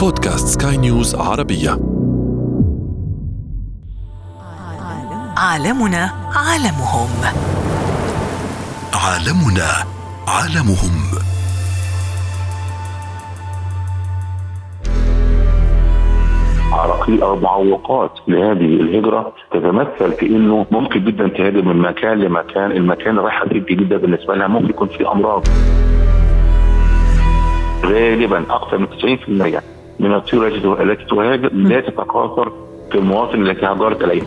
بودكاست سكاي نيوز عربية. عالمنا عالمهم. عالمنا عالمهم. عراقيل أو معوقات لهذه الهجرة تتمثل في انه ممكن جدا تهاجر من مكان لمكان، المكان الجديد ده بالنسبة لها ممكن يكون فيه أمراض. غالبا أكثر من 90% من الطيور التي تهاجر لا تتكاثر في المواطن التي هاجرت اليها.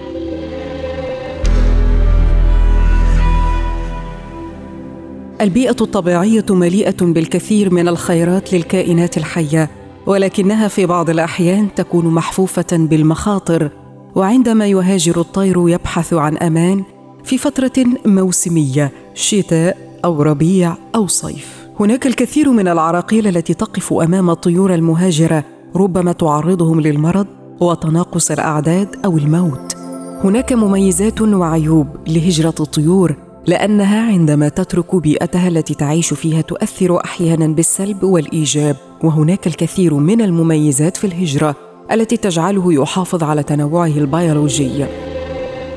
البيئة الطبيعية مليئة بالكثير من الخيرات للكائنات الحية، ولكنها في بعض الأحيان تكون محفوفة بالمخاطر، وعندما يهاجر الطير يبحث عن أمان في فترة موسمية شتاء أو ربيع أو صيف. هناك الكثير من العراقيل التي تقف أمام الطيور المهاجرة ربما تعرضهم للمرض وتناقص الأعداد أو الموت. هناك مميزات وعيوب لهجرة الطيور لأنها عندما تترك بيئتها التي تعيش فيها تؤثر أحيانا بالسلب والإيجاب وهناك الكثير من المميزات في الهجرة التي تجعله يحافظ على تنوعه البيولوجي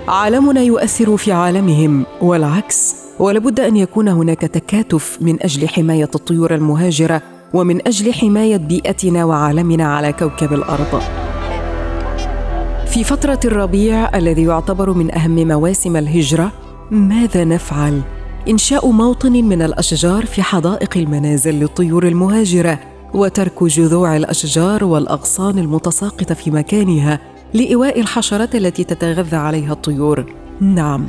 عالمنا يؤثر في عالمهم والعكس ولابد أن يكون هناك تكاتف من أجل حماية الطيور المهاجرة ومن أجل حماية بيئتنا وعالمنا على كوكب الأرض. في فترة الربيع الذي يعتبر من أهم مواسم الهجرة ماذا نفعل؟ إنشاء موطن من الأشجار في حدائق المنازل للطيور المهاجرة وترك جذوع الأشجار والأغصان المتساقطة في مكانها لإيواء الحشرات التي تتغذى عليها الطيور. نعم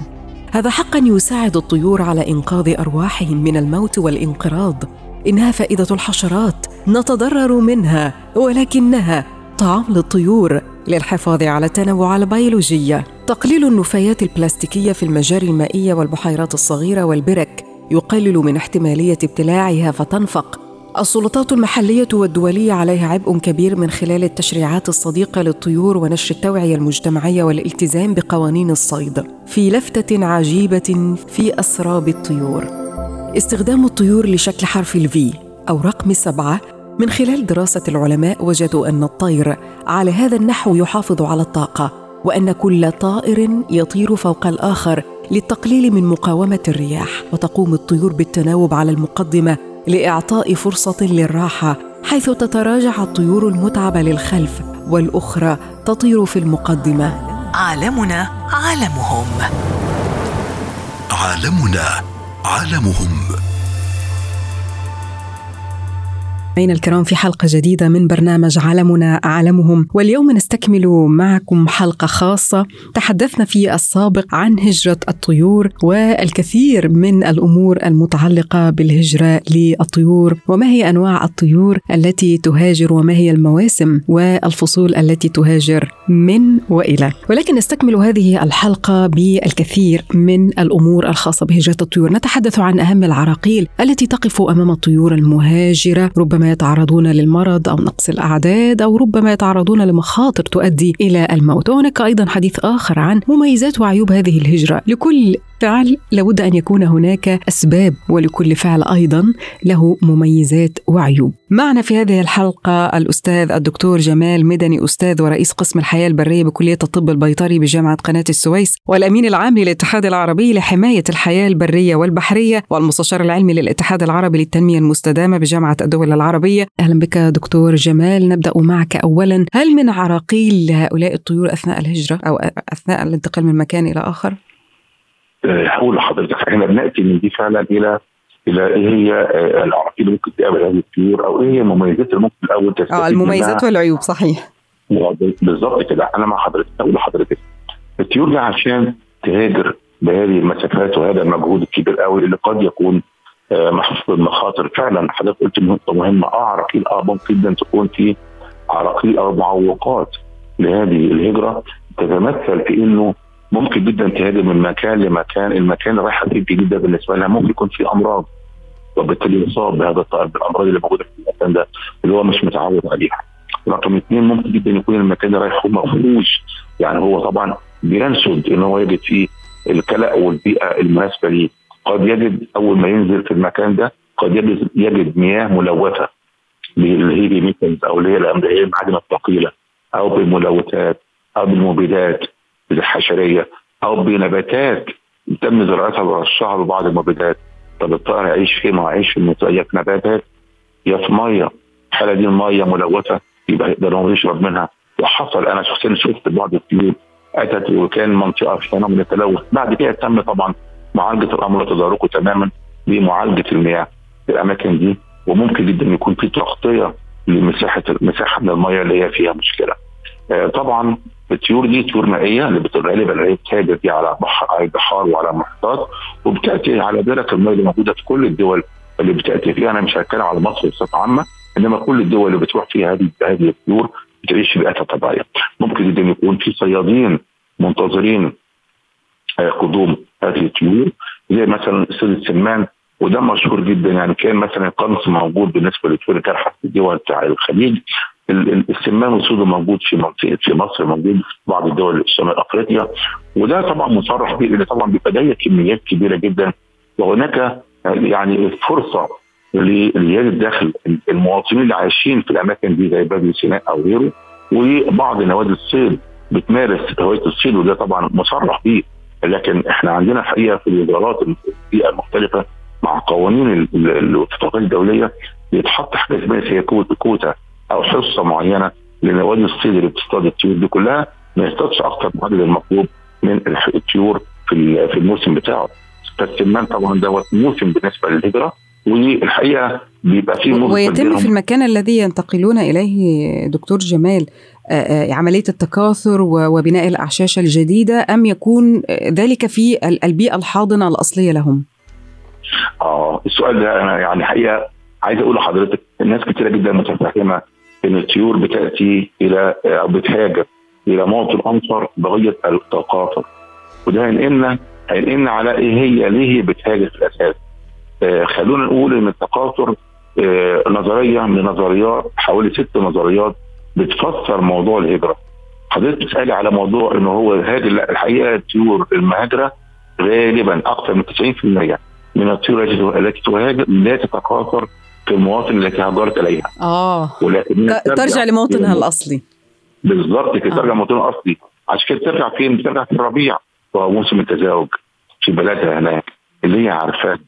هذا حقا يساعد الطيور على إنقاذ أرواحهم من الموت والانقراض. إنها فائدة الحشرات نتضرر منها ولكنها طعام للطيور للحفاظ على التنوع البيولوجي. تقليل النفايات البلاستيكية في المجاري المائية والبحيرات الصغيرة والبرك يقلل من احتمالية ابتلاعها فتنفق. السلطات المحلية والدولية عليها عبء كبير من خلال التشريعات الصديقة للطيور ونشر التوعية المجتمعية والالتزام بقوانين الصيد في لفتة عجيبة في أسراب الطيور. استخدام الطيور لشكل حرف الفي أو رقم سبعة من خلال دراسة العلماء وجدوا أن الطير على هذا النحو يحافظ على الطاقة وأن كل طائر يطير فوق الآخر للتقليل من مقاومة الرياح وتقوم الطيور بالتناوب على المقدمة لإعطاء فرصة للراحة حيث تتراجع الطيور المتعبة للخلف والأخرى تطير في المقدمة. عالمنا عالمهم. عالمنا عالمهم مستمعينا الكرام في حلقة جديدة من برنامج عالمنا عالمهم واليوم نستكمل معكم حلقة خاصة تحدثنا في السابق عن هجرة الطيور والكثير من الأمور المتعلقة بالهجرة للطيور. وما هي أنواع الطيور التي تهاجر وما هي المواسم والفصول التي تهاجر من وإلى؟ ولكن نستكمل هذه الحلقة بالكثير من الأمور الخاصة بهجرة الطيور. نتحدث عن أهم العراقيل التي تقف أمام الطيور المهاجرة. ربما يتعرضون للمرض أو نقص الأعداد أو ربما يتعرضون لمخاطر تؤدي إلى الموت. وهناك أيضا حديث آخر عن مميزات وعيوب هذه الهجرة. لكل فعل لابد أن يكون هناك أسباب ولكل فعل أيضا له مميزات وعيوب. معنا في هذه الحلقة الأستاذ الدكتور جمال مدني أستاذ ورئيس قسم الحياة البرية بكلية الطب البيطري بجامعة قناة السويس والأمين العام للاتحاد العربي لحماية الحياة البرية والبحرية والمستشار العلمي للاتحاد العربي للتنمية المستدامة بجامعة الدول العربية. أهلا بك دكتور جمال نبدأ معك اولا هل من عراقيل هؤلاء الطيور أثناء الهجرة أو أثناء الانتقال من مكان إلى آخر؟ هقول لحضرتك إحنا بنأتي من دي فعلا إلى إلى إيه هي العراقيل اللي ممكن تقابل هذه الطيور أو إيه هي المميزات اللي ممكن الأول آه المميزات والعيوب صحيح. بالظبط كده. أنا مع حضرتك أقول لحضرتك الطيور دي عشان تهاجر بهذه المسافات وهذا المجهود الكبير قوي اللي قد يكون محفوف بالمخاطر. فعلا حضرتك قلت نقطة مهمة. آه عراقيل آه ممكن جدا تكون في عراقيل أو معوقات لهذه الهجرة تتمثل في إنه ممكن جدا تهاجر من مكان لمكان المكان رايحة الجديد ده بالنسبة لها ممكن يكون فيه أمراض وبالتالي يصاب بهذا الطائر بالأمراض اللي موجودة في المكان ده اللي هو مش متعود عليها. رقم اثنين ممكن جدا يكون المكان اللي رايح ما فيهوش يعني هو طبعا بينسد إن هو يجد فيه الكلأ والبيئة المناسبة ليه. قد يجد أول ما ينزل في المكان ده قد يجد يجد مياه ملوثة بال heavy metals أو اللي هي المعادن الثقيلة أو بالملوثات أو بالمبيدات الحشرية أو بنباتات. تم زراعتها ورشها ببعض المبيدات. طب الطائر هيعيش فين؟ ما هيعيش في نباتات يا في مية. الحاله دي المية ملوثة؟ يبقى يقدر هو يشرب منها. وحصل أنا شخصيا شفت بعض الطيور أتت وكان منطقة فيها من التلوث. بعد كده تم طبعا معالجة الأمر وتداركه تماما بمعالجة المياه في الأماكن دي. وممكن جدا يكون في تغطية لمساحة مساحة من المياه اللي هي فيها مشكلة. آه طبعا الطيور دي طيور مائيه اللي غالبا هي بتهاجر دي على بحر على البحار وعلى المحيطات وبتأتي على ذلك المياه اللي موجودة في كل الدول اللي بتأتي فيها أنا مش هتكلم على مصر بصفة عامة إنما كل الدول اللي بتروح فيها هذه هذه الطيور بتعيش بيئتها الطبيعية. ممكن جدا يكون في صيادين منتظرين آه، قدوم هذه الطيور زي مثلا أستاذ السمان وده مشهور جدا يعني كان مثلا القنص موجود بالنسبة للطيور الجارحه في الدول بتاع الخليج السمان والسود موجود في منطقه في مصر موجود في بعض الدول شمال أفريقيا. وده طبعا مصرح به لأن طبعا بيبقى ده كميات كبيرة جدا. وهناك يعني فرصة لزياده دخل المواطنين اللي عايشين في الأماكن دي زي باب سيناء أو غيره. وبعض نوادي الصيد بتمارس هوايه الصيد وده طبعا مصرح به لكن إحنا عندنا الحقيقة في الادارات البيئة المختلفة مع قوانين الاتفاقات الدولية بيتحط حاجة اسمها هي كوتا أو حصة معينة لنوادي الصيد اللي بتصطاد الطيور دي كلها ما يصطادش أكثر من المطلوب من الطيور في في الموسم بتاعه فالسمان طبعا دوت موسم بالنسبة للهجرة والحقيقة بيبقى في ويتم في المكان الذي ينتقلون إليه دكتور جمال عملية التكاثر وبناء الأعشاش الجديدة أم يكون ذلك في البيئة الحاضنة الأصلية لهم؟ آه السؤال ده أنا يعني حقيقة عايز أقول لحضرتك الناس كثيره جدا متفهمة إن الطيور بتأتي إلى أو بتهاجر إلى موطن انصر بغية التكاثر وده هينقلنا هينقلنا على إيه هي ليه هي بتهاجر في الأساس. آه خلونا نقول إن التكاثر آه نظرية من نظريات حوالي ست نظريات بتفسر موضوع الهجرة. حضرتك بتسألي على موضوع إن هو هاجر لا الحقيقة الطيور المهاجرة غالبا أكثر من 90% من الطيور التي تهاجر لا تتكاثر المواطن التي هاجرت إليها. آه. ولكن ترجع لموطنها الأصلي. بالظبط كده ترجع لموطنها الأصلي، عشان كده ترجع فين؟ بترجع في الربيع. وهو موسم التزاوج في بلدها هناك اللي هي عارفاه.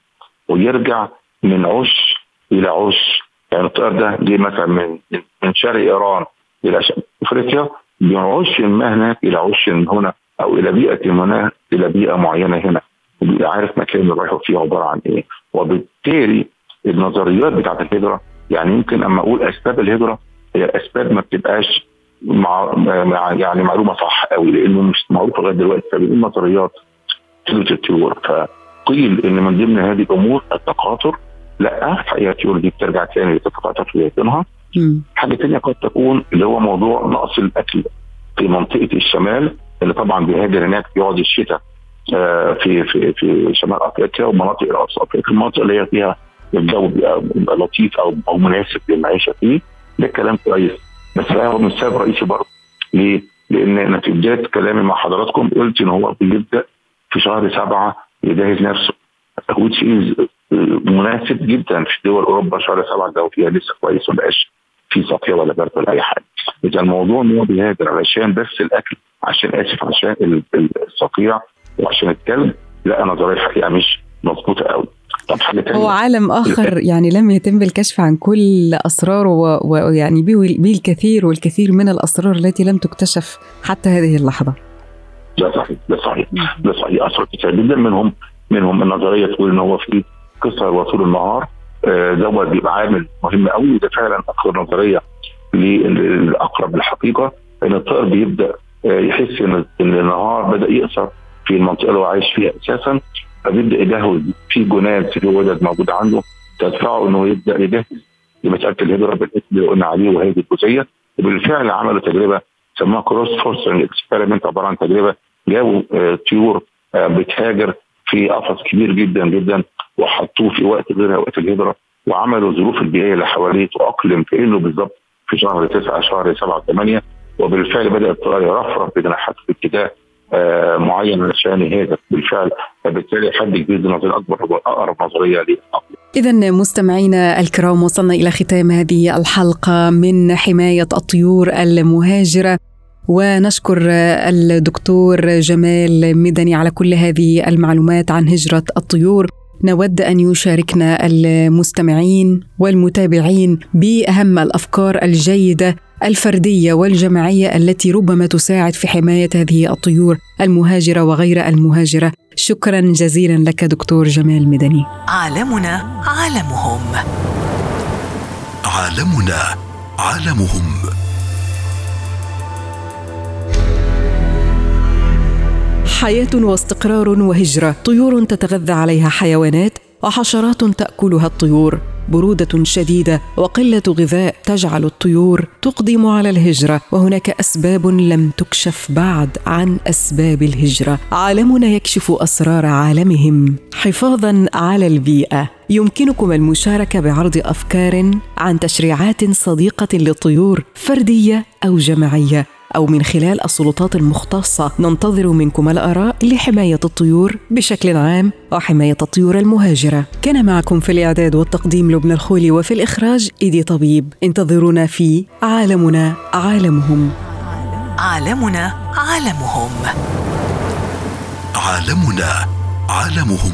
ويرجع من عش إلى عش. يعني الطائر ده جه مثلا من من شرق إيران إلى أفريقيا. بيعش ما هناك إلى عش هنا أو إلى بيئة هنا إلى بيئة معينة هنا. وبيبقى عارف مكان اللي رايحه فيه عبارة عن إيه؟ وبالتالي النظريات بتاعت الهجرة. يعني يمكن أما أقول أسباب الهجرة هي أسباب ما بتبقاش مع, مع يعني معلومة صح قوي لأنه مش معروف لغاية دلوقتي فبنقول نظريات تلوت الطيور فقيل إن من ضمن هذه الأمور التقاطر لا الحقيقة الطيور دي بترجع تاني لتتقاطر في حاجة ثانية قد تكون اللي هو موضوع نقص الأكل في منطقة الشمال اللي طبعا بيهاجر هناك بيقعد الشتاء في في في شمال أفريقيا ومناطق راس أفريقيا المناطق اللي هي فيها الجو بيبقى لطيف أو أو مناسب للمعيشة فيه. ده كلام كويس. بس هو مش سبب رئيسي برضه ليه؟ لأن أنا في بدايه كلامي مع حضراتكم قلت إن هو بيبدأ في شهر سبعة يجهز نفسه. which is مناسب جدا في دول أوروبا شهر سبعة الجو فيها لسه كويس ما بقاش في صقيع ولا برد ولا أي حاجة. اذا الموضوع إن هو بيهاجر علشان بس الأكل عشان آسف عشان الصقيع وعشان الكلب لا نظريه الحقيقة مش مظبوطة قوي هو عالم آخر يعني لم يتم الكشف عن كل أسراره ويعني به الكثير والكثير من الأسرار التي لم تكتشف حتى هذه اللحظة. ده صحيح ده صحيح ده صحيح. اسرار كتير جدا منهم منهم النظرية تقول ان هو في قصر وطول النهار دوت بيبقى عامل مهم قوي وده فعلا أكثر نظرية للأقرب للحقيقة إن الطائر بيبدأ يحس إن النهار بدأ يقصر في المنطقة اللي هو عايش فيها أساسا. فبيبدأ يجهز في جناد في ولد موجود عنده. تدفعه إنه يبدأ يجهز لمساله الهجره بالاسم اللي قلنا عليه وهي الجزئية. وبالفعل عملوا تجربة سموها cross fostering experiment عبارة عن تجربة جابوا طيور بتهاجر في قفص كبير جدا جدا وحطوه في وقت غير وقت الهجرة. وعملوا الظروف البيئية اللي حواليه. تؤقلم كانه بالظبط في شهر 9 شهر 7 8 وبالفعل بدا الطائر يرفرف بجناحاته في اتجاه آه معين علشان يهاجر بالفعل فبالتالي حد كبير دي نظريه اكبر هو أقرب نظرية للعقل إذا مستمعينا الكرام وصلنا إلى ختام هذه الحلقة من حماية الطيور المهاجرة. ونشكر الدكتور جمال مدني على كل هذه المعلومات عن هجرة الطيور. نود أن يشاركنا المستمعين والمتابعين بأهم الأفكار الجيدة الفردية والجماعية التي ربما تساعد في حماية هذه الطيور المهاجرة وغير المهاجرة. شكرا جزيلا لك دكتور جمال مدني. عالمنا عالمهم. عالمنا عالمهم. حياة واستقرار وهجرة. طيور تتغذى عليها حيوانات وحشرات تأكلها الطيور. برودة شديدة وقلة غذاء تجعل الطيور تقدم على الهجرة. وهناك أسباب لم تكشف بعد عن أسباب الهجرة. عالمنا يكشف أسرار عالمهم. حفاظا على البيئة. يمكنكم المشاركة بعرض أفكار عن تشريعات صديقة للطيور فردية أو جماعية. أو من خلال السلطات المختصة. ننتظر منكم الآراء لحماية الطيور بشكل عام وحماية الطيور المهاجرة. كان معكم في الإعداد والتقديم لبنى الخولي وفي الإخراج إيدي طبيب. انتظرونا في عالمنا عالمهم. عالمنا عالمهم. عالمنا عالمهم.